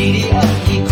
media.